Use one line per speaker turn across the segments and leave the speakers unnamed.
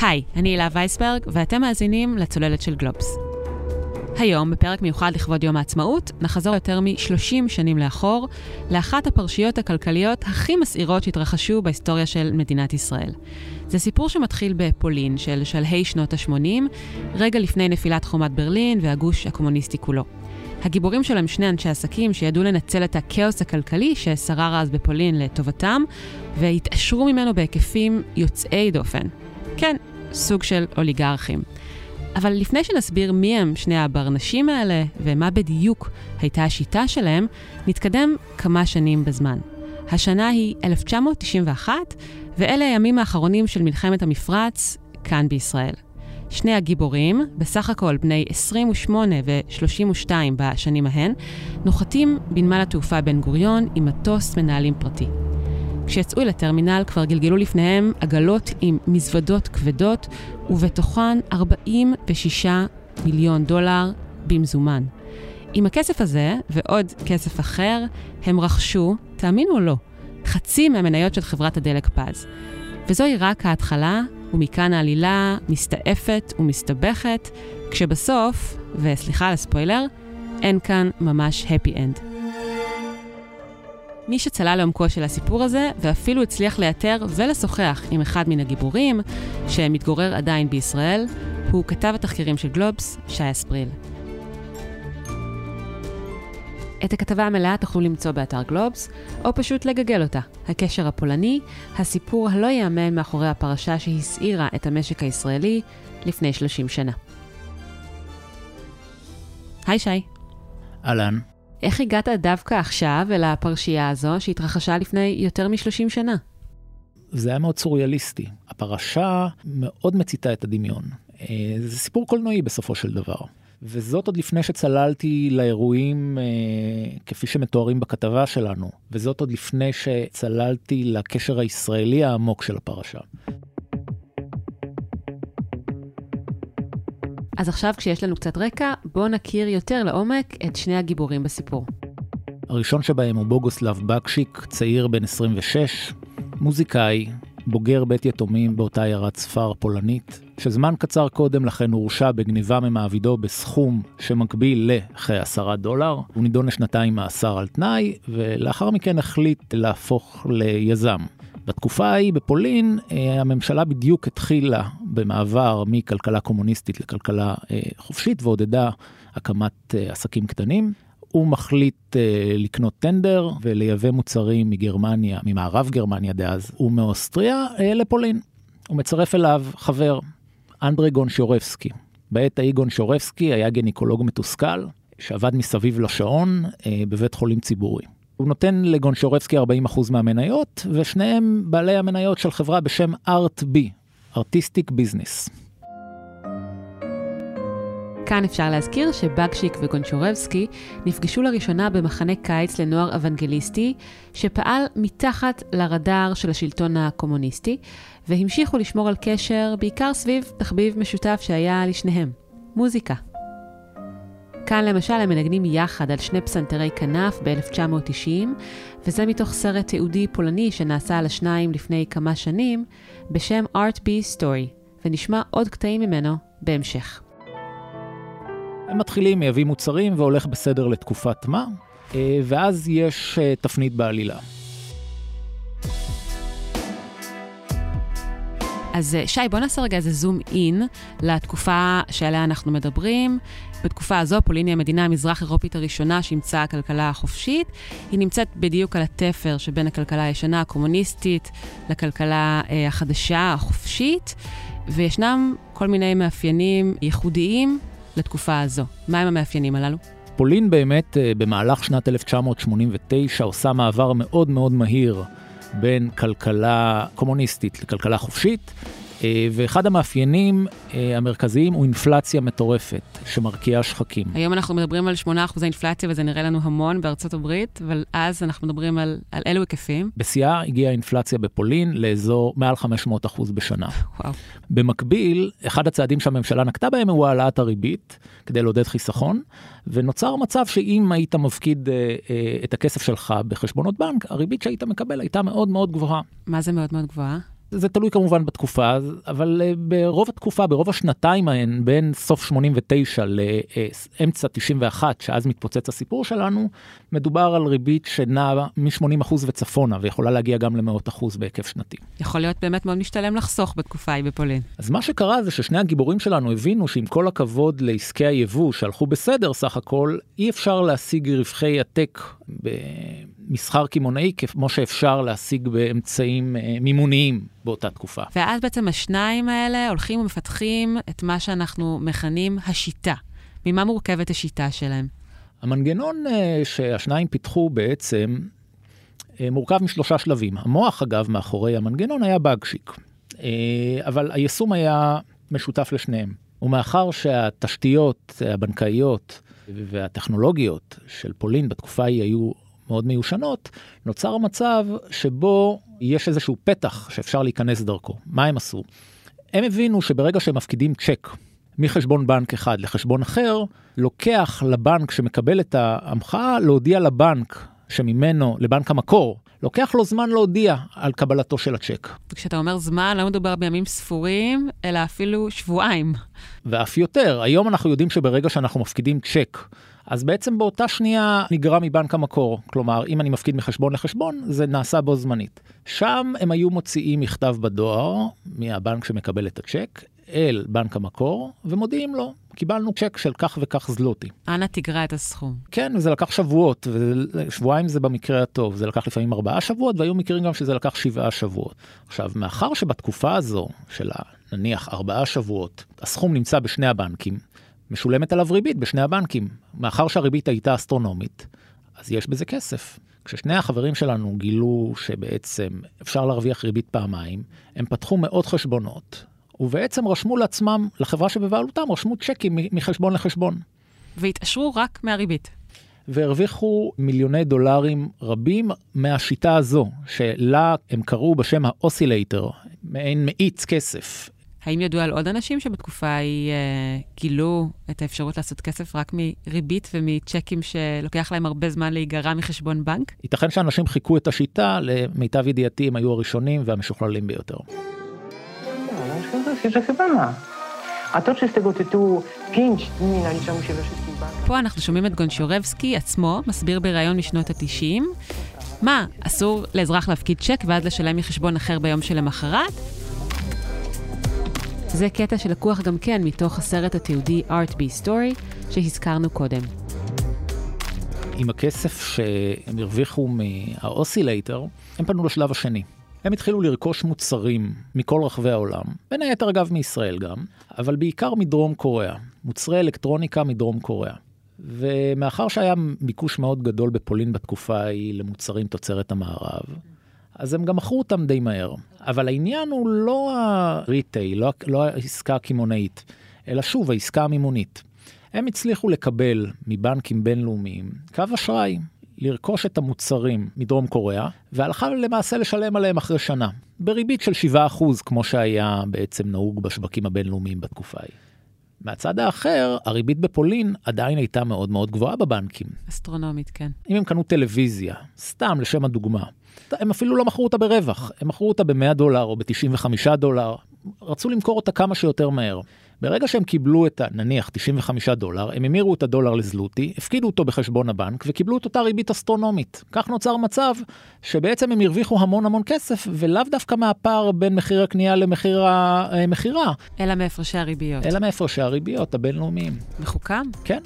היי, אני הילה וייסברג, ואתם מאזינים לצוללת של גלובס. היום, בפרק מיוחד לכבוד יום העצמאות, נחזור יותר מ-30 שנים לאחור, לאחת הפרשיות הכלכליות הכי מסעירות שהתרחשו בהיסטוריה של מדינת ישראל. זה סיפור שמתחיל בפולין של שלהי שנות ה-80, רגע לפני נפילת חומת ברלין והגוש הקומוניסטי כולו. הגיבורים שלו הם שני אנשי עסקים שידעו לנצל את הכאוס הכלכלי ששרר אז בפולין לטובתם, והתעשרו ממנו בהיקפים יוצאי דופן. כן, סוג של אוליגרכים. אבל לפני שנסביר מי הם שני הברנשים האלה ומה בדיוק הייתה השיטה שלהם, נתקדם כמה שנים בזמן. השנה היא 1991, ואלה הימים האחרונים של מלחמת המפרץ כאן בישראל. שני הגיבורים, בסך הכל בני 28 ו-32 בשנים ההן, נוחתים בנמל התעופה בן גוריון עם מטוס מנהלים פרטי. כשיצאו אל הטרמינל כבר גלגלו לפניהם עגלות עם מזוודות כבדות, ובתוכן 46 מיליון דולר במזומן. עם הכסף הזה, ועוד כסף אחר, הם רכשו, תאמינו או לא, חצי מהמניות של חברת הדלק פז. וזוהי רק ההתחלה, ומכאן העלילה מסתעפת ומסתבכת, כשבסוף, וסליחה על הספוילר, אין כאן ממש happy end. מי שצלל לעומקו של הסיפור הזה, ואפילו הצליח לאתר ולשוחח עם אחד מן הגיבורים, שמתגורר עדיין בישראל, הוא כתב התחקירים של גלובס, שי אספריל. את הכתבה המלאה תוכלו למצוא באתר גלובס, או פשוט לגגל אותה. הקשר הפולני, הסיפור הלא ייאמן מאחורי הפרשה שהסעירה את המשק הישראלי לפני 30 שנה. היי שי.
אהלן.
איך הגעת דווקא עכשיו אל הפרשייה הזו שהתרחשה לפני יותר מ-30 שנה?
זה היה מאוד סוריאליסטי. הפרשה מאוד מציתה את הדמיון. אה, זה סיפור קולנועי בסופו של דבר. וזאת עוד לפני שצללתי לאירועים אה, כפי שמתוארים בכתבה שלנו, וזאת עוד לפני שצללתי לקשר הישראלי העמוק של הפרשה.
אז עכשיו כשיש לנו קצת רקע, בואו נכיר יותר לעומק את שני הגיבורים בסיפור.
הראשון שבהם הוא בוגוסלב בקשיק, צעיר בן 26, מוזיקאי, בוגר בית יתומים באותה עיירת ספר פולנית, שזמן קצר קודם לכן הורשע בגניבה ממעבידו בסכום שמקביל לכ-10 דולר. הוא נידון לשנתיים מאסר על תנאי, ולאחר מכן החליט להפוך ליזם. בתקופה ההיא בפולין אה, הממשלה בדיוק התחילה במעבר מכלכלה קומוניסטית לכלכלה אה, חופשית ועודדה הקמת אה, עסקים קטנים. הוא מחליט לקנות טנדר ולייבא מוצרים מגרמניה, ממערב גרמניה דאז, ומאוסטריה לפולין. הוא מצרף אליו חבר, אנדרי גונשורבסקי. בעת ההיא גונשורבסקי היה גניקולוג מתוסכל, שעבד מסביב לשעון בבית חולים ציבורי. הוא נותן לגונשורבסקי 40% מהמניות, ושניהם בעלי המניות של חברה בשם ArtB, Artistic Business.
כאן אפשר להזכיר שבגשיק וגונשורבסקי נפגשו לראשונה במחנה קיץ לנוער אוונגליסטי, שפעל מתחת לרדאר של השלטון הקומוניסטי, והמשיכו לשמור על קשר בעיקר סביב תחביב משותף שהיה לשניהם, מוזיקה. כאן למשל הם מנגנים יחד על שני פסנתרי כנף ב-1990, וזה מתוך סרט תיעודי פולני שנעשה על השניים לפני כמה שנים, בשם Art B Story, ונשמע עוד קטעים ממנו בהמשך.
הם מתחילים, מייבאים מוצרים והולך בסדר לתקופת מה, אה, ואז יש אה, תפנית בעלילה.
אז אה, שי, בוא נעשה רגע איזה זום אין לתקופה שעליה אנחנו מדברים. בתקופה הזו פולין היא המדינה המזרח-אירופית הראשונה שאימצה הכלכלה החופשית. היא נמצאת בדיוק על התפר שבין הכלכלה הישנה, הקומוניסטית, לכלכלה אה, החדשה, החופשית, וישנם כל מיני מאפיינים ייחודיים לתקופה הזו. מהם המאפיינים הללו?
פולין באמת אה, במהלך שנת 1989 עושה מעבר מאוד מאוד מהיר בין כלכלה קומוניסטית לכלכלה חופשית. אה, ואחד המאפיינים אה, המרכזיים הוא אינפלציה מטורפת שמרקיעה שחקים.
היום אנחנו מדברים על 8% אינפלציה וזה נראה לנו המון בארצות הברית, אבל אז אנחנו מדברים על, על אילו היקפים.
בשיאה הגיעה האינפלציה בפולין לאזור מעל 500% בשנה.
וואו.
במקביל, אחד הצעדים שהממשלה נקטה בהם הוא העלאת הריבית כדי לעודד חיסכון, ונוצר מצב שאם היית מפקיד אה, אה, את הכסף שלך בחשבונות בנק, הריבית שהיית מקבל הייתה מאוד מאוד גבוהה.
מה זה מאוד מאוד גבוהה?
זה תלוי כמובן בתקופה, אבל אה, ברוב התקופה, ברוב השנתיים ההן, בין סוף 89 לאמצע 91, שאז מתפוצץ הסיפור שלנו, מדובר על ריבית שנעה מ-80% וצפונה, ויכולה להגיע גם למאות אחוז בהיקף שנתי.
יכול להיות באמת מאוד משתלם לחסוך בתקופה ההיא בפולין.
אז מה שקרה זה ששני הגיבורים שלנו הבינו שעם כל הכבוד לעסקי היבוא שהלכו בסדר סך הכל, אי אפשר להשיג רווחי עתק במסחר קמעונאי כמו שאפשר להשיג באמצעים אה, מימוניים באותה תקופה.
ואז בעצם השניים האלה הולכים ומפתחים את מה שאנחנו מכנים השיטה. ממה מורכבת השיטה שלהם?
המנגנון אה, שהשניים פיתחו בעצם אה, מורכב משלושה שלבים. המוח, אגב, מאחורי המנגנון היה בגשיק, אבל היישום היה משותף לשניהם. ומאחר שהתשתיות הבנקאיות והטכנולוגיות של פולין בתקופה ההיא היו מאוד מיושנות, נוצר המצב שבו יש איזשהו פתח שאפשר להיכנס דרכו. מה הם עשו? הם הבינו שברגע שהם מפקידים צ'ק מחשבון בנק אחד לחשבון אחר, לוקח לבנק שמקבל את ההמחאה להודיע לבנק שממנו, לבנק המקור, לוקח לו זמן להודיע על קבלתו של הצ'ק.
כשאתה אומר זמן, לא מדובר בימים ספורים, אלא אפילו שבועיים.
ואף יותר. היום אנחנו יודעים שברגע שאנחנו מפקידים צ'ק, אז בעצם באותה שנייה נגרע מבנק המקור. כלומר, אם אני מפקיד מחשבון לחשבון, זה נעשה בו זמנית. שם הם היו מוציאים מכתב בדואר מהבנק שמקבל את הצ'ק אל בנק המקור, ומודיעים לו, קיבלנו צ'ק של כך וכך זלוטי.
אנא תגרע את הסכום.
כן, וזה לקח שבועות, ושבועיים זה במקרה הטוב, זה לקח לפעמים ארבעה שבועות, והיו מקרים גם שזה לקח שבעה שבועות. עכשיו, מאחר שבתקופה הזו, של נניח ארבעה שבועות, הסכום נמצא בשני הבנקים, משולמת עליו ריבית בשני הבנקים. מאחר שהריבית הייתה אסטרונומית, אז יש בזה כסף. כששני החברים שלנו גילו שבעצם אפשר להרוויח ריבית פעמיים, הם פתחו מאות חשבונות, ובעצם רשמו לעצמם, לחברה שבבעלותם, רשמו צ'קים מחשבון לחשבון.
והתעשרו רק מהריבית.
והרוויחו מיליוני דולרים רבים מהשיטה הזו, שלה הם קראו בשם האוסילייטר, מעין מאיץ כסף.
האם ידוע על עוד אנשים שבתקופה ההיא אה, גילו את האפשרות לעשות כסף רק מריבית ומצ'קים שלוקח להם הרבה זמן להיגרע מחשבון בנק?
ייתכן שאנשים חיכו את השיטה, למיטב ידיעתי הם היו הראשונים והמשוכללים ביותר.
פה אנחנו שומעים את גונשיורבסקי עצמו מסביר בריאיון משנות ה-90 מה, אסור לאזרח להפקיד צ'ק ואז לשלם מחשבון אחר ביום שלמחרת? זה קטע שלקוח גם כן מתוך הסרט התיעודי Art Be Story שהזכרנו קודם.
עם הכסף שהם הרוויחו מהאוסילייטר, הם פנו לשלב השני. הם התחילו לרכוש מוצרים מכל רחבי העולם, בין היתר אגב מישראל גם, אבל בעיקר מדרום קוריאה, מוצרי אלקטרוניקה מדרום קוריאה. ומאחר שהיה ביקוש מאוד גדול בפולין בתקופה ההיא למוצרים תוצרת המערב, אז הם גם מכרו אותם די מהר. אבל העניין הוא לא ה retail, לא, לא העסקה הקמעונאית, אלא שוב העסקה המימונית. הם הצליחו לקבל מבנקים בינלאומיים קו אשראי, לרכוש את המוצרים מדרום קוריאה, והלכה למעשה לשלם עליהם אחרי שנה, בריבית של 7% כמו שהיה בעצם נהוג בשווקים הבינלאומיים בתקופה ההיא. מהצד האחר, הריבית בפולין עדיין הייתה מאוד מאוד גבוהה בבנקים.
אסטרונומית, כן.
אם הם קנו טלוויזיה, סתם לשם הדוגמה, הם אפילו לא מכרו אותה ברווח, הם מכרו אותה ב-100 דולר או ב-95 דולר, רצו למכור אותה כמה שיותר מהר. ברגע שהם קיבלו את, נניח, 95 דולר, הם המירו את הדולר לזלוטי, הפקידו אותו בחשבון הבנק וקיבלו את אותה ריבית אסטרונומית. כך נוצר מצב שבעצם הם הרוויחו המון המון כסף, ולאו דווקא מהפער בין מחיר הקנייה למחיר המכירה.
אלא מהפרשי הריביות.
אלא מהפרשי הריביות הבינלאומיים.
מחוכם?
כן.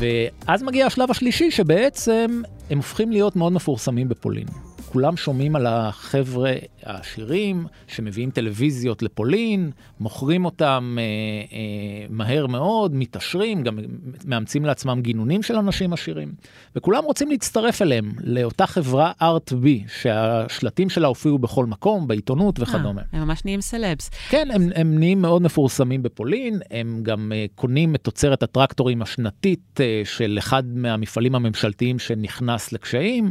ואז מגיע השלב השלישי שבעצם הם הופכים להיות מאוד מפורסמים בפולין. כולם שומעים על החבר'ה העשירים שמביאים טלוויזיות לפולין, מוכרים אותם אה, אה, מהר מאוד, מתעשרים, גם מאמצים לעצמם גינונים של אנשים עשירים, וכולם רוצים להצטרף אליהם, לאותה חברה ArtB, שהשלטים שלה הופיעו בכל מקום, בעיתונות אה, וכדומה.
הם ממש נהיים סלבס.
כן, הם, הם נהיים מאוד מפורסמים בפולין, הם גם אה, קונים את תוצרת הטרקטורים השנתית אה, של אחד מהמפעלים הממשלתיים שנכנס לקשיים.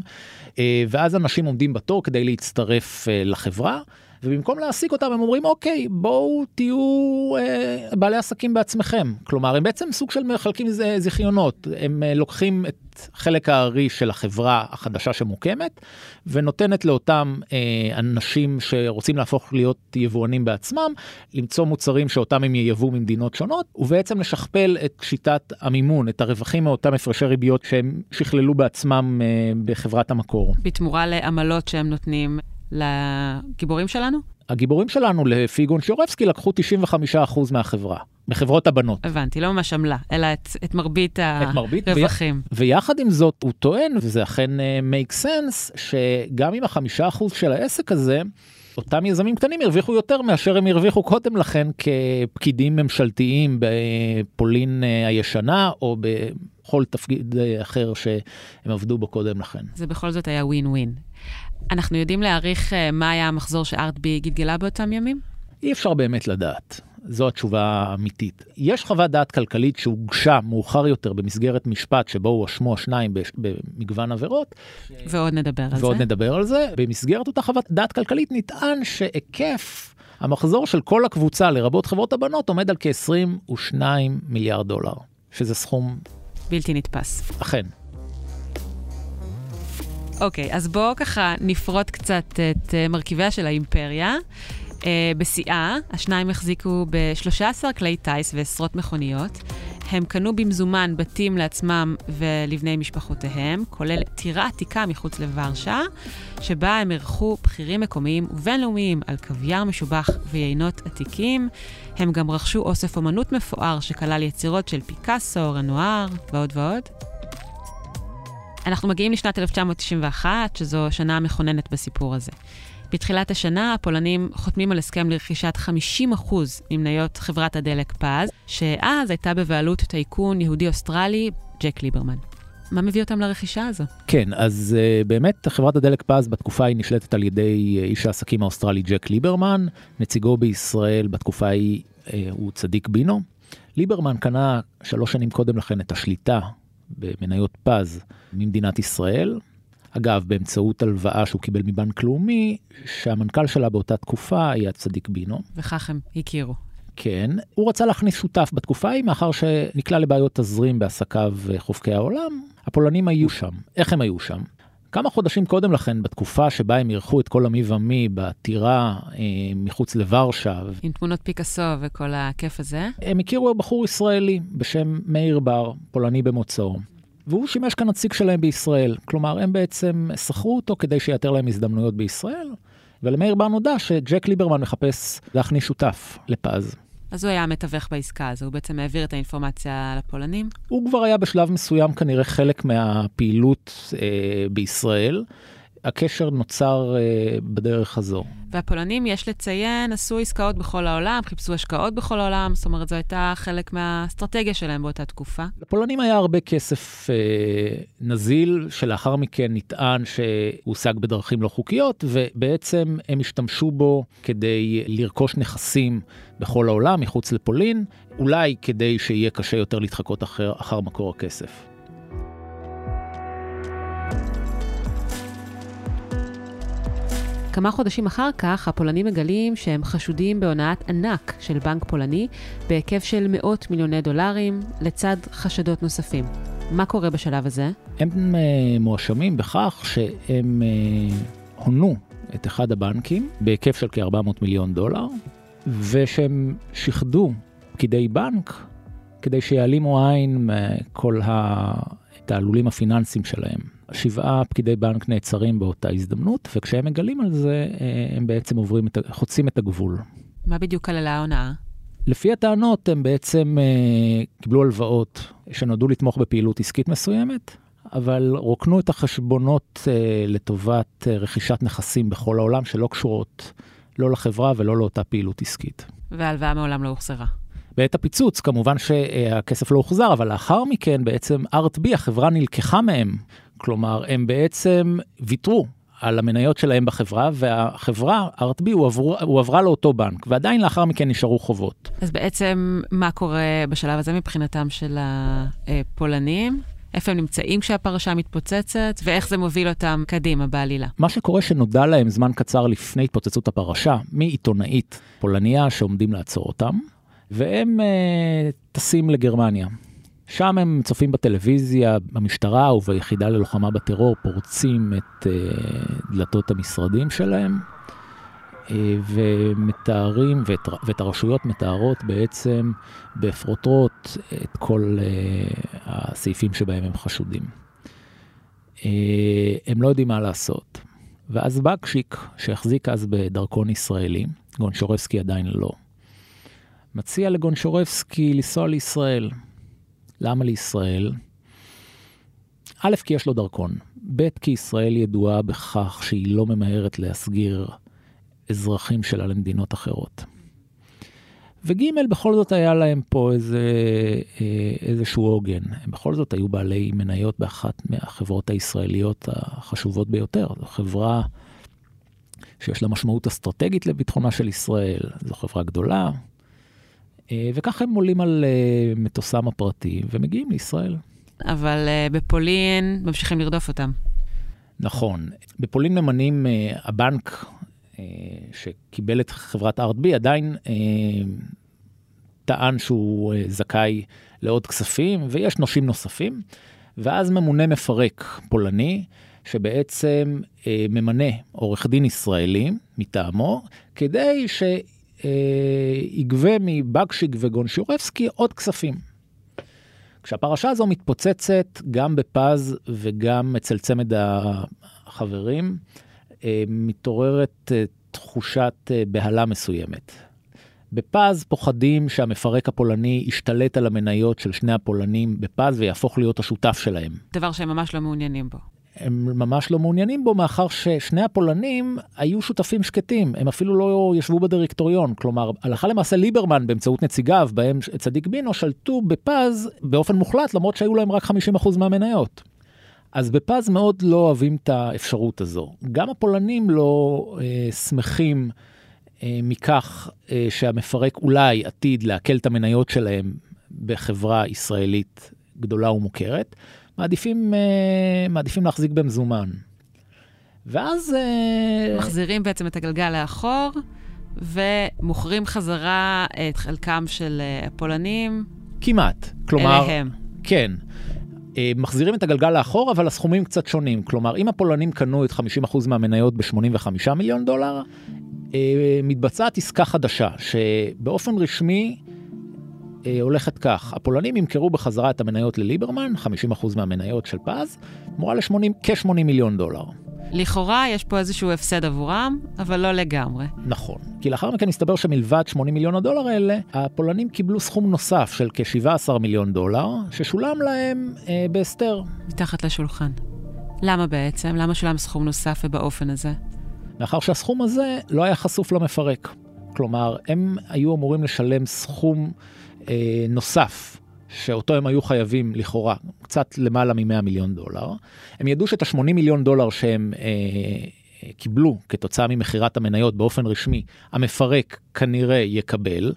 אה, ואז אנשים עומדים בתור כדי להצטרף אה, לחברה. ובמקום להעסיק אותם הם אומרים אוקיי בואו תהיו אה, בעלי עסקים בעצמכם. כלומר הם בעצם סוג של מחלקים זיכיונות, הם אה, לוקחים את חלק הארי של החברה החדשה שמוקמת ונותנת לאותם אה, אנשים שרוצים להפוך להיות יבואנים בעצמם למצוא מוצרים שאותם הם ייבאו ממדינות שונות ובעצם לשכפל את שיטת המימון את הרווחים מאותם הפרשי ריביות שהם שכללו בעצמם אה, בחברת המקור.
בתמורה לעמלות שהם נותנים לגיבורים שלנו?
הגיבורים שלנו לפי גונשיורבסקי לקחו 95% מהחברה. מחברות הבנות.
הבנתי, לא ממש עמלה, אלא את, את מרבית הרווחים.
ויחד עם זאת, הוא טוען, וזה אכן uh, make sense, שגם עם החמישה אחוז של העסק הזה, אותם יזמים קטנים הרוויחו יותר מאשר הם הרוויחו קודם לכן כפקידים ממשלתיים בפולין uh, הישנה, או בכל תפקיד uh, אחר שהם עבדו בו קודם לכן.
זה בכל זאת היה ווין ווין. אנחנו יודעים להעריך uh, מה היה המחזור שארטבי גלגלה באותם ימים?
אי אפשר באמת לדעת. זו התשובה האמיתית. יש חוות דעת כלכלית שהוגשה מאוחר יותר במסגרת משפט שבו הואשמו השניים במגוון עבירות.
ועוד נדבר על
זה. ועוד נדבר על זה. במסגרת אותה חוות דעת כלכלית נטען שהיקף המחזור של כל הקבוצה, לרבות חברות הבנות, עומד על כ-22 מיליארד דולר, שזה סכום...
בלתי נתפס.
אכן.
אוקיי, אז בואו ככה נפרוט קצת את אה, מרכיביה של האימפריה. Uh, בשיאה, השניים החזיקו ב-13 כלי טיס ועשרות מכוניות. הם קנו במזומן בתים לעצמם ולבני משפחותיהם, כולל טירה עתיקה מחוץ לוורשה, שבה הם אירחו בכירים מקומיים ובינלאומיים על קוויאר משובח ויינות עתיקים. הם גם רכשו אוסף אומנות מפואר שכלל יצירות של פיקאסו, רנואר ועוד ועוד. אנחנו מגיעים לשנת 1991, שזו השנה המכוננת בסיפור הזה. בתחילת השנה הפולנים חותמים על הסכם לרכישת 50% ממניות חברת הדלק פז, שאז הייתה בבעלות טייקון יהודי-אוסטרלי, ג'ק ליברמן. מה מביא אותם לרכישה הזו?
כן, אז אה, באמת חברת הדלק פז בתקופה היא נשלטת על ידי אה, איש העסקים האוסטרלי ג'ק ליברמן, נציגו בישראל בתקופה ההיא uh, הוא צדיק בינו. ליברמן קנה שלוש שנים קודם לכן את השליטה במניות פז ממדינת ישראל, אגב, באמצעות הלוואה שהוא קיבל מבנק לאומי, שהמנכ"ל שלה באותה תקופה היה צדיק בינו.
וכך הם הכירו.
כן, הוא רצה להכניס שותף בתקופה ההיא, מאחר שנקלע לבעיות תזרים בעסקיו חובקי העולם. הפולנים היו שם. איך הם היו שם? כמה חודשים קודם לכן, בתקופה שבה הם אירחו את כל המי ומי בטירה אה, מחוץ לוורשה.
עם תמונות פיקאסו וכל הכיף הזה.
הם הכירו בחור ישראלי בשם מאיר בר, פולני במוצאו. והוא שימש כנציג שלהם בישראל. כלומר, הם בעצם שכרו אותו כדי שיאתר להם הזדמנויות בישראל, ולמאיר בר נודע שג'ק ליברמן מחפש להכניס שותף לפז.
אז הוא היה המתווך בעסקה הזו, הוא בעצם העביר את האינפורמציה לפולנים?
הוא כבר היה בשלב מסוים כנראה חלק מהפעילות אה, בישראל. הקשר נוצר uh, בדרך הזו.
והפולנים, יש לציין, עשו עסקאות בכל העולם, חיפשו השקעות בכל העולם, זאת אומרת, זו הייתה חלק מהאסטרטגיה שלהם באותה תקופה.
לפולנים היה הרבה כסף uh, נזיל, שלאחר מכן נטען שהושג בדרכים לא חוקיות, ובעצם הם השתמשו בו כדי לרכוש נכסים בכל העולם, מחוץ לפולין, אולי כדי שיהיה קשה יותר להתחקות אחר, אחר מקור הכסף.
כמה חודשים אחר כך, הפולנים מגלים שהם חשודים בהונאת ענק של בנק פולני בהיקף של מאות מיליוני דולרים, לצד חשדות נוספים. מה קורה בשלב הזה?
הם uh, מואשמים בכך שהם uh, הונו את אחד הבנקים בהיקף של כ-400 מיליון דולר, ושהם שיחדו פקידי בנק כדי שיעלימו עין מכל התעלולים הפיננסיים שלהם. שבעה פקידי בנק נעצרים באותה הזדמנות, וכשהם מגלים על זה, אה, הם בעצם עוברים, את, חוצים את הגבול.
מה בדיוק כללה ההונאה?
לפי הטענות, הם בעצם אה, קיבלו הלוואות שנועדו לתמוך בפעילות עסקית מסוימת, אבל רוקנו את החשבונות אה, לטובת אה, רכישת נכסים בכל העולם שלא קשורות לא לחברה ולא לאותה פעילות עסקית.
וההלוואה מעולם לא הוחזרה.
בעת הפיצוץ כמובן שהכסף לא הוחזר, אבל לאחר מכן בעצם ארט-בי, החברה נלקחה מהם כלומר, הם בעצם ויתרו על המניות שלהם בחברה, והחברה, ארטבי, הועברה לאותו בנק, ועדיין לאחר מכן נשארו חובות.
אז בעצם, מה קורה בשלב הזה מבחינתם של הפולנים? איפה הם נמצאים כשהפרשה מתפוצצת, ואיך זה מוביל אותם קדימה בעלילה.
מה שקורה שנודע להם זמן קצר לפני התפוצצות הפרשה, מעיתונאית פולניה שעומדים לעצור אותם, והם אה, טסים לגרמניה. שם הם צופים בטלוויזיה, במשטרה וביחידה ללוחמה בטרור, פורצים את אה, דלתות המשרדים שלהם, אה, ומתארים, ואת, ואת הרשויות מתארות בעצם בפרוטרוט את כל אה, הסעיפים שבהם הם חשודים. הם לא יודעים מה לעשות. ואז בקשיק, שהחזיק אז בדרכון ישראלי, גונשורבסקי עדיין לא, מציע לגונשורבסקי לנסוע לישראל. למה לישראל? א', כי יש לו דרכון, ב', כי ישראל ידועה בכך שהיא לא ממהרת להסגיר אזרחים שלה למדינות אחרות. וג', בכל זאת היה להם פה איזה, אה, איזשהו עוגן. הם בכל זאת היו בעלי מניות באחת מהחברות הישראליות החשובות ביותר. זו חברה שיש לה משמעות אסטרטגית לביטחונה של ישראל, זו חברה גדולה, אה, וככה הם עולים על אה, מטוסם הפרטי ומגיעים לישראל.
אבל בפולין ממשיכים לרדוף אותם.
נכון. בפולין ממנים, הבנק שקיבל את חברת ארטבי עדיין טען שהוא זכאי לעוד כספים, ויש נושים נוספים, ואז ממונה מפרק פולני, שבעצם אה, ממנה עורך דין ישראלי מטעמו, כדי שיגבה מבקשיק וגונשורבסקי עוד כספים. כשהפרשה הזו מתפוצצת גם בפז וגם אצל צמד החברים, אה, מתעוררת אה, תחושת אה, בהלה מסוימת. בפז פוחדים שהמפרק הפולני ישתלט על המניות של שני הפולנים בפז ויהפוך להיות השותף שלהם.
דבר שהם ממש לא מעוניינים בו.
הם ממש לא מעוניינים בו, מאחר ששני הפולנים היו שותפים שקטים, הם אפילו לא ישבו בדירקטוריון. כלומר, הלכה למעשה ליברמן באמצעות נציגיו, בהם צדיק בינו, שלטו בפז באופן מוחלט, למרות שהיו להם רק 50% מהמניות. אז בפז מאוד לא אוהבים את האפשרות הזו. גם הפולנים לא אה, שמחים אה, מכך אה, שהמפרק אולי עתיד לעכל את המניות שלהם בחברה ישראלית גדולה ומוכרת, מעדיפים, אה, מעדיפים להחזיק במזומן. ואז...
אה, מחזירים בעצם את הגלגל לאחור, ומוכרים חזרה את חלקם של אה, הפולנים.
כמעט. כלומר...
אליהם.
כן. מחזירים את הגלגל לאחור, אבל הסכומים קצת שונים. כלומר, אם הפולנים קנו את 50% מהמניות ב-85 מיליון דולר, מתבצעת עסקה חדשה, שבאופן רשמי הולכת כך, הפולנים ימכרו בחזרה את המניות לליברמן, 50% מהמניות של פז, תמורה לכ-80 מיליון דולר.
לכאורה יש פה איזשהו הפסד עבורם, אבל לא לגמרי.
נכון, כי לאחר מכן הסתבר שמלבד 80 מיליון הדולר האלה, הפולנים קיבלו סכום נוסף של כ-17 מיליון דולר, ששולם להם אה, בהסתר.
מתחת לשולחן. למה בעצם? למה שולם סכום נוסף ובאופן הזה?
מאחר שהסכום הזה לא היה חשוף למפרק. כלומר, הם היו אמורים לשלם סכום אה, נוסף שאותו הם היו חייבים לכאורה, קצת למעלה מ-100 מיליון דולר. הם ידעו שאת ה-80 מיליון דולר שהם אה, אה, קיבלו כתוצאה ממכירת המניות באופן רשמי, המפרק כנראה יקבל,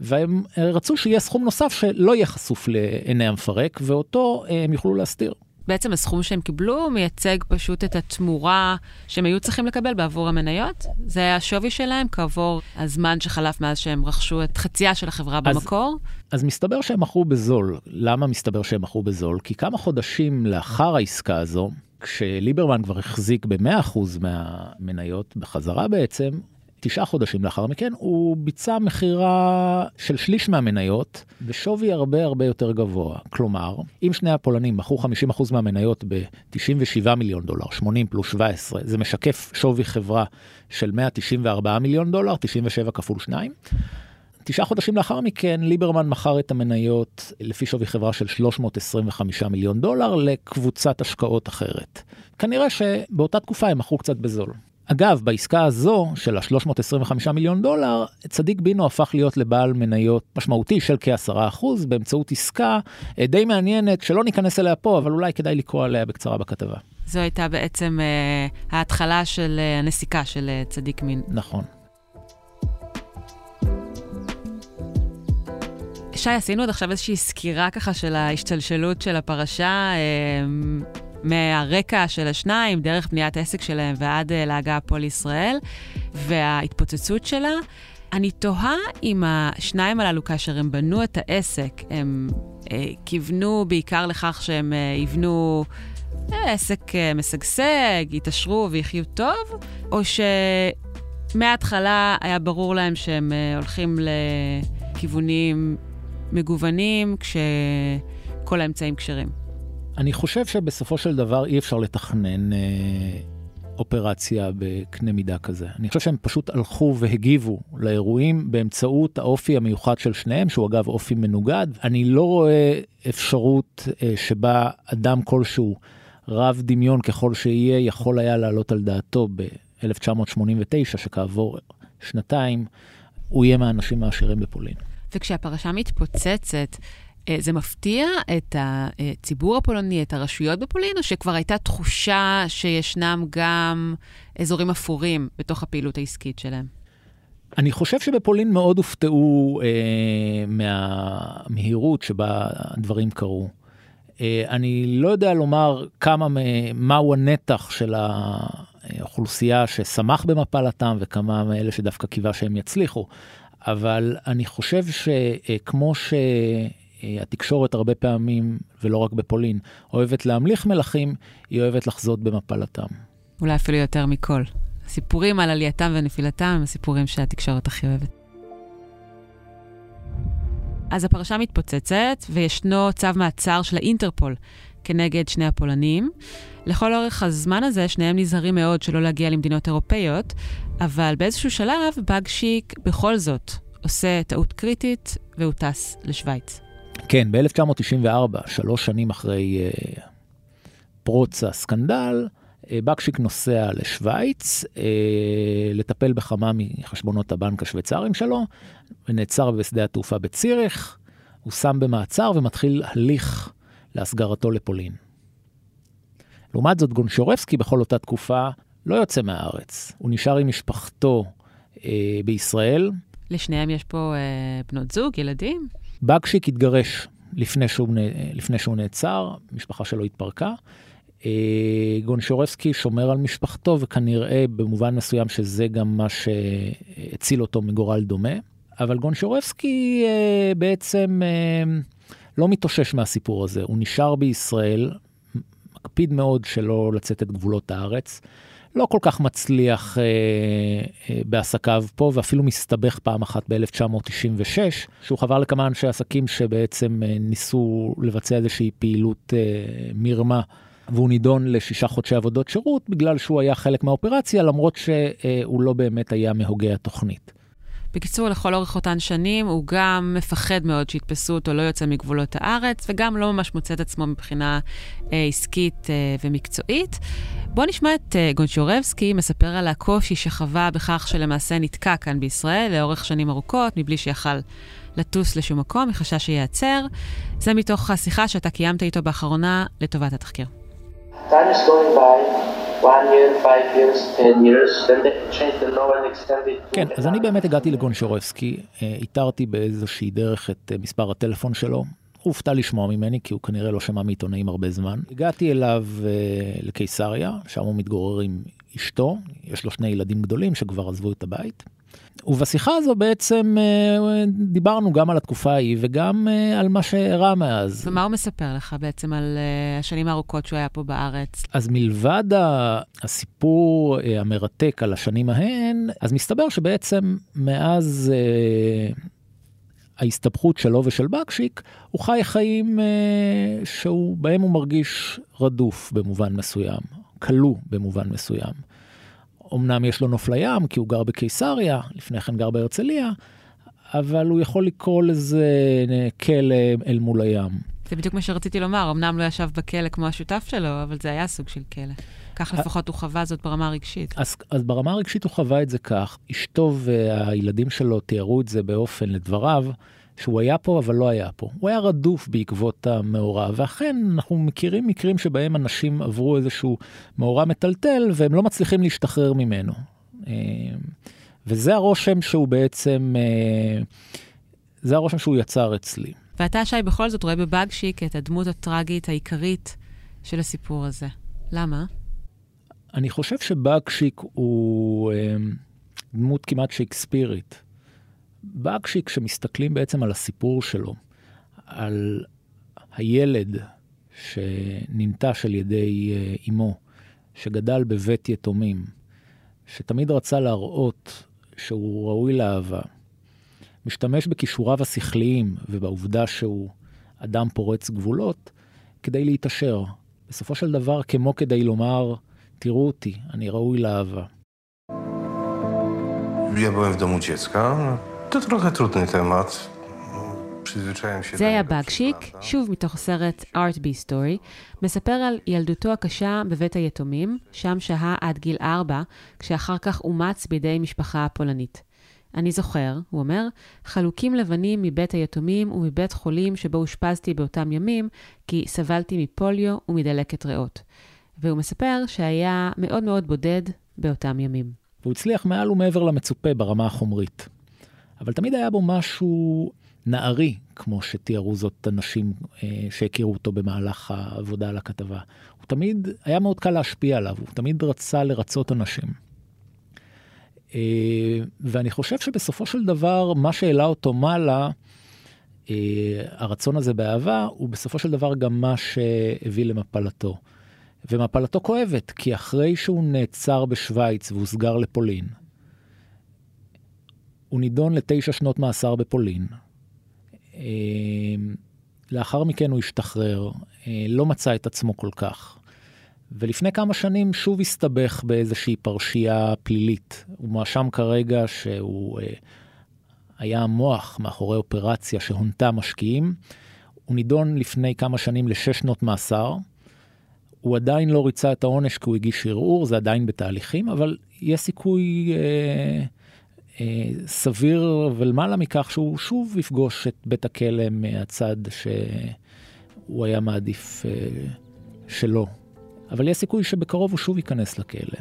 והם אה, רצו שיהיה סכום נוסף שלא יהיה חשוף לעיני המפרק, ואותו אה, הם יוכלו להסתיר.
בעצם הסכום שהם קיבלו מייצג פשוט את התמורה שהם היו צריכים לקבל בעבור המניות? זה היה השווי שלהם כעבור הזמן שחלף מאז שהם רכשו את חצייה של החברה אז, במקור?
אז מסתבר שהם מכרו בזול. למה מסתבר שהם מכרו בזול? כי כמה חודשים לאחר העסקה הזו, כשליברמן כבר החזיק ב-100% מהמניות בחזרה בעצם, תשעה חודשים לאחר מכן, הוא ביצע מכירה של שליש מהמניות בשווי הרבה הרבה יותר גבוה. כלומר, אם שני הפולנים מכרו 50% מהמניות ב-97 מיליון דולר, 80 פלוס 17, זה משקף שווי חברה של 194 מיליון דולר, 97 כפול 2. תשעה חודשים לאחר מכן ליברמן מכר את המניות לפי שווי חברה של 325 מיליון דולר לקבוצת השקעות אחרת. כנראה שבאותה תקופה הם מכרו קצת בזול. אגב, בעסקה הזו של ה-325 מיליון דולר, צדיק בינו הפך להיות לבעל מניות משמעותי של כ-10% באמצעות עסקה אה, די מעניינת, שלא ניכנס אליה פה, אבל אולי כדאי לקרוא עליה בקצרה בכתבה.
זו הייתה בעצם uh, ההתחלה של uh, הנסיקה של uh, צדיק מין.
נכון.
שי, עשינו עד עכשיו איזושהי סקירה ככה של ההשתלשלות של הפרשה, מהרקע של השניים, דרך בניית עסק שלהם ועד להגעה פה לישראל, וההתפוצצות שלה. אני תוהה אם השניים הללו, כאשר הם בנו את העסק, הם אה, כיוונו בעיקר לכך שהם אה, יבנו אה, עסק אה, משגשג, יתעשרו ויחיו טוב, או שמההתחלה היה ברור להם שהם אה, הולכים לכיוונים מגוונים, כשכל האמצעים כשרים.
אני חושב שבסופו של דבר אי אפשר לתכנן אה, אופרציה בקנה מידה כזה. אני חושב שהם פשוט הלכו והגיבו לאירועים באמצעות האופי המיוחד של שניהם, שהוא אגב אופי מנוגד. אני לא רואה אפשרות אה, שבה אדם כלשהו, רב דמיון ככל שיהיה, יכול היה לעלות על דעתו ב-1989, שכעבור שנתיים, הוא יהיה מהאנשים העשירים בפולין.
וכשהפרשה מתפוצצת, זה מפתיע את הציבור הפולני, את הרשויות בפולין, או שכבר הייתה תחושה שישנם גם אזורים אפורים בתוך הפעילות העסקית שלהם?
אני חושב שבפולין מאוד הופתעו אה, מהמהירות שבה הדברים קרו. אה, אני לא יודע לומר כמה, מהו הנתח של האוכלוסייה ששמח במפלתם וכמה מאלה שדווקא קיווה שהם יצליחו, אבל אני חושב שכמו ש... אה, התקשורת הרבה פעמים, ולא רק בפולין, אוהבת להמליך מלכים, היא אוהבת לחזות במפלתם.
אולי אפילו יותר מכל. הסיפורים על עלייתם ונפילתם הם הסיפורים שהתקשורת הכי אוהבת. אז הפרשה מתפוצצת, וישנו צו מעצר של האינטרפול כנגד שני הפולנים. לכל אורך הזמן הזה, שניהם נזהרים מאוד שלא להגיע למדינות אירופאיות, אבל באיזשהו שלב, בגשיק בכל זאת עושה טעות קריטית, והוא טס לשוויץ.
כן, ב-1994, שלוש שנים אחרי uh, פרוץ הסקנדל, uh, בקשיק נוסע לשוויץ uh, לטפל בכמה מחשבונות הבנק השוויצריים שלו, ונעצר בשדה התעופה בציריך, הוא שם במעצר ומתחיל הליך להסגרתו לפולין. לעומת זאת, גונשורבסקי בכל אותה תקופה לא יוצא מהארץ. הוא נשאר עם משפחתו אה, בישראל.
לשניהם יש פה אה, בנות זוג, ילדים?
בגשיק התגרש לפני שהוא, לפני שהוא נעצר, משפחה שלו התפרקה. אה, גונשורבסקי שומר על משפחתו וכנראה במובן מסוים שזה גם מה שהציל אותו מגורל דומה. אבל גונשורבסקי אה, בעצם אה, לא מתאושש מהסיפור הזה, הוא נשאר בישראל, מקפיד מאוד שלא לצאת את גבולות הארץ. לא כל כך מצליח אה, אה, בעסקיו פה, ואפילו מסתבך פעם אחת ב-1996, שהוא חבר לכמה אנשי עסקים שבעצם אה, ניסו לבצע איזושהי פעילות אה, מרמה. והוא נידון לשישה חודשי עבודות שירות בגלל שהוא היה חלק מהאופרציה, למרות שהוא לא באמת היה מהוגי התוכנית.
בקיצור, לכל אורך אותן שנים, הוא גם מפחד מאוד שיתפסו אותו, לא יוצא מגבולות הארץ, וגם לא ממש מוצא את עצמו מבחינה אה, עסקית אה, ומקצועית. בואו נשמע את אה, גונצ'ורבסקי מספר על הקושי שחווה בכך שלמעשה נתקע כאן בישראל לאורך שנים ארוכות, מבלי שיכל לטוס לשום מקום, מחשש שייעצר. זה מתוך השיחה שאתה קיימת איתו באחרונה לטובת התחקיר. Time is going by.
כן, אז אני באמת הגעתי לגון שורבסקי, אה, איתרתי באיזושהי דרך את אה, מספר הטלפון שלו. הוא הופתע לשמוע ממני, כי הוא כנראה לא שמע מעיתונאים הרבה זמן. הגעתי אליו uh, לקיסריה, שם הוא מתגורר עם אשתו, יש לו שני ילדים גדולים שכבר עזבו את הבית. ובשיחה הזו בעצם אה, דיברנו גם על התקופה ההיא וגם אה, על מה שאירע מאז.
ומה הוא מספר לך בעצם על אה, השנים הארוכות שהוא היה פה בארץ?
אז מלבד הסיפור המרתק על השנים ההן, אז מסתבר שבעצם מאז ההסתבכות שלו ושל בקשיק, הוא חי חיים שבהם הוא מרגיש רדוף במובן מסוים, כלוא במובן מסוים. אמנם יש לו נוף לים, כי הוא גר בקיסריה, לפני כן גר בהרצליה, אבל הוא יכול לקרוא לזה כלא אל מול הים.
זה בדיוק מה שרציתי לומר, אמנם לא ישב בכלא כמו השותף שלו, אבל זה היה סוג של כלא. כך לפחות הוא חווה זאת ברמה הרגשית.
אז, אז ברמה הרגשית הוא חווה את זה כך. אשתו והילדים שלו תיארו את זה באופן, לדבריו, שהוא היה פה אבל לא היה פה. הוא היה רדוף בעקבות המאורע, ואכן אנחנו מכירים מקרים שבהם אנשים עברו איזשהו מאורע מטלטל והם לא מצליחים להשתחרר ממנו. אה, וזה הרושם שהוא בעצם, אה, זה הרושם שהוא יצר אצלי.
ואתה, שי, בכל זאת רואה בבאגשיק את הדמות הטראגית העיקרית של הסיפור הזה. למה?
אני חושב שבאגשיק הוא אה, דמות כמעט שייקספירית. באגשיק, כשמסתכלים בעצם על הסיפור שלו, על הילד שננטש על ידי אה, אמו, שגדל בבית יתומים, שתמיד רצה להראות שהוא ראוי לאהבה, משתמש בכישוריו השכליים ובעובדה שהוא אדם פורץ גבולות כדי להתעשר. בסופו של דבר, כמו כדי לומר, תראו אותי, אני ראוי לאהבה.
Ja byłem w domu dziecka. To trochę trudny temat. przyzwyczaiłem się...
זה היה באגשיק, שוב מתוך הסרט Art B Story, מספר על ילדותו הקשה בבית היתומים, שם שהה עד גיל ארבע, כשאחר כך אומץ בידי משפחה פולנית. אני זוכר, הוא אומר, חלוקים לבנים מבית היתומים ומבית חולים שבו אושפזתי באותם ימים, כי סבלתי מפוליו ומדלקת ריאות. והוא מספר שהיה מאוד מאוד בודד באותם ימים.
והוא הצליח מעל ומעבר למצופה ברמה החומרית. אבל תמיד היה בו משהו נערי, כמו שתיארו זאת אנשים אה, שהכירו אותו במהלך העבודה על הכתבה. הוא תמיד, היה מאוד קל להשפיע עליו, הוא תמיד רצה לרצות אנשים. אה, ואני חושב שבסופו של דבר, מה שהעלה אותו מעלה, אה, הרצון הזה באהבה, הוא בסופו של דבר גם מה שהביא למפלתו. ומפלתו כואבת, כי אחרי שהוא נעצר בשוויץ והוסגר לפולין, הוא נידון לתשע שנות מאסר בפולין. אה, לאחר מכן הוא השתחרר, לא מצא את עצמו כל כך. ולפני כמה שנים שוב הסתבך באיזושהי פרשייה פלילית. הוא מואשם כרגע שהוא אה, היה המוח מאחורי אופרציה שהונתה משקיעים. הוא נידון לפני כמה שנים לשש שנות מאסר. הוא עדיין לא ריצה את העונש כי הוא הגיש ערעור, זה עדיין בתהליכים, אבל יש סיכוי אה, אה, סביר ולמעלה מכך שהוא שוב יפגוש את בית הכלא מהצד שהוא היה מעדיף אה, שלא. אבל יש סיכוי שבקרוב הוא שוב ייכנס לכלא.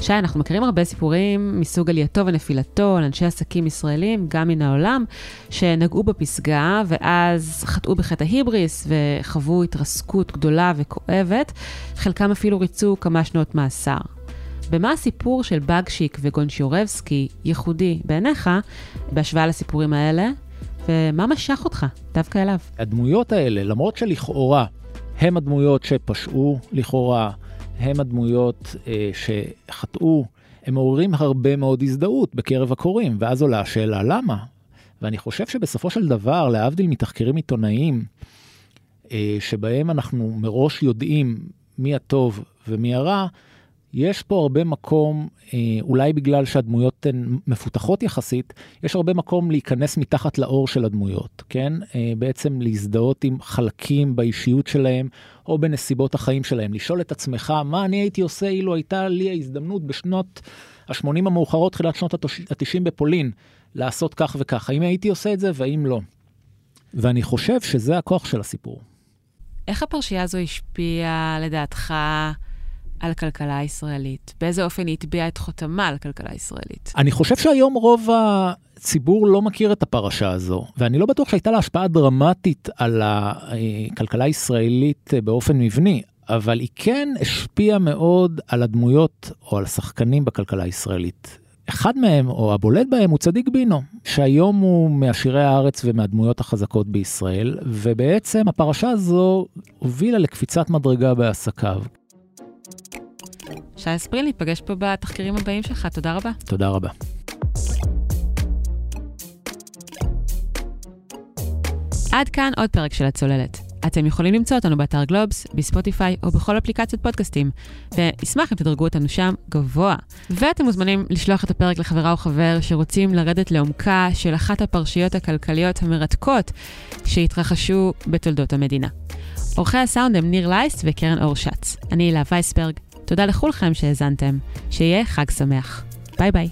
שי, אנחנו מכירים הרבה סיפורים מסוג עלייתו ונפילתו על אנשי עסקים ישראלים, גם מן העולם, שנגעו בפסגה ואז חטאו בחטא ההיבריס וחוו התרסקות גדולה וכואבת, חלקם אפילו ריצו כמה שנות מאסר. במה הסיפור של בגשיק וגונשיורבסקי ייחודי בעיניך בהשוואה לסיפורים האלה, ומה משך אותך דווקא אליו?
הדמויות האלה, למרות שלכאורה הם הדמויות שפשעו, לכאורה הם הדמויות אה, שחטאו, הם מעוררים הרבה מאוד הזדהות בקרב הקוראים, ואז עולה השאלה למה? ואני חושב שבסופו של דבר, להבדיל מתחקירים עיתונאיים, אה, שבהם אנחנו מראש יודעים מי הטוב ומי הרע, יש פה הרבה מקום, אה, אולי בגלל שהדמויות הן מפותחות יחסית, יש הרבה מקום להיכנס מתחת לאור של הדמויות, כן? אה, בעצם להזדהות עם חלקים באישיות שלהם או בנסיבות החיים שלהם. לשאול את עצמך, מה אני הייתי עושה אילו הייתה לי ההזדמנות בשנות ה-80 המאוחרות, תחילת שנות ה-90 בפולין, לעשות כך וכך. האם הייתי עושה את זה והאם לא? ואני חושב שזה הכוח של הסיפור.
איך הפרשייה הזו השפיעה, לדעתך, על הכלכלה הישראלית? באיזה אופן היא הטביעה את חותמה על הכלכלה הישראלית?
אני חושב שהיום רוב הציבור לא מכיר את הפרשה הזו, ואני לא בטוח שהייתה לה השפעה דרמטית על הכלכלה הישראלית באופן מבני, אבל היא כן השפיעה מאוד על הדמויות או על השחקנים בכלכלה הישראלית. אחד מהם, או הבולט בהם, הוא צדיק בינו, שהיום הוא מעשירי הארץ ומהדמויות החזקות בישראל, ובעצם הפרשה הזו הובילה לקפיצת מדרגה בעסקיו.
שי ספרין, ניפגש פה בתחקירים הבאים שלך, תודה רבה.
תודה רבה.
עד כאן עוד פרק של הצוללת. אתם יכולים למצוא אותנו באתר גלובס, בספוטיפיי או בכל אפליקציות פודקאסטים, ואשמח אם תדרגו אותנו שם גבוה. ואתם מוזמנים לשלוח את הפרק לחברה או חבר שרוצים לרדת לעומקה של אחת הפרשיות הכלכליות המרתקות שהתרחשו בתולדות המדינה. עורכי הסאונד הם ניר לייסט וקרן אור שץ. אני הילה וייסברג, תודה לכולכם שהאזנתם. שיהיה חג שמח. ביי ביי.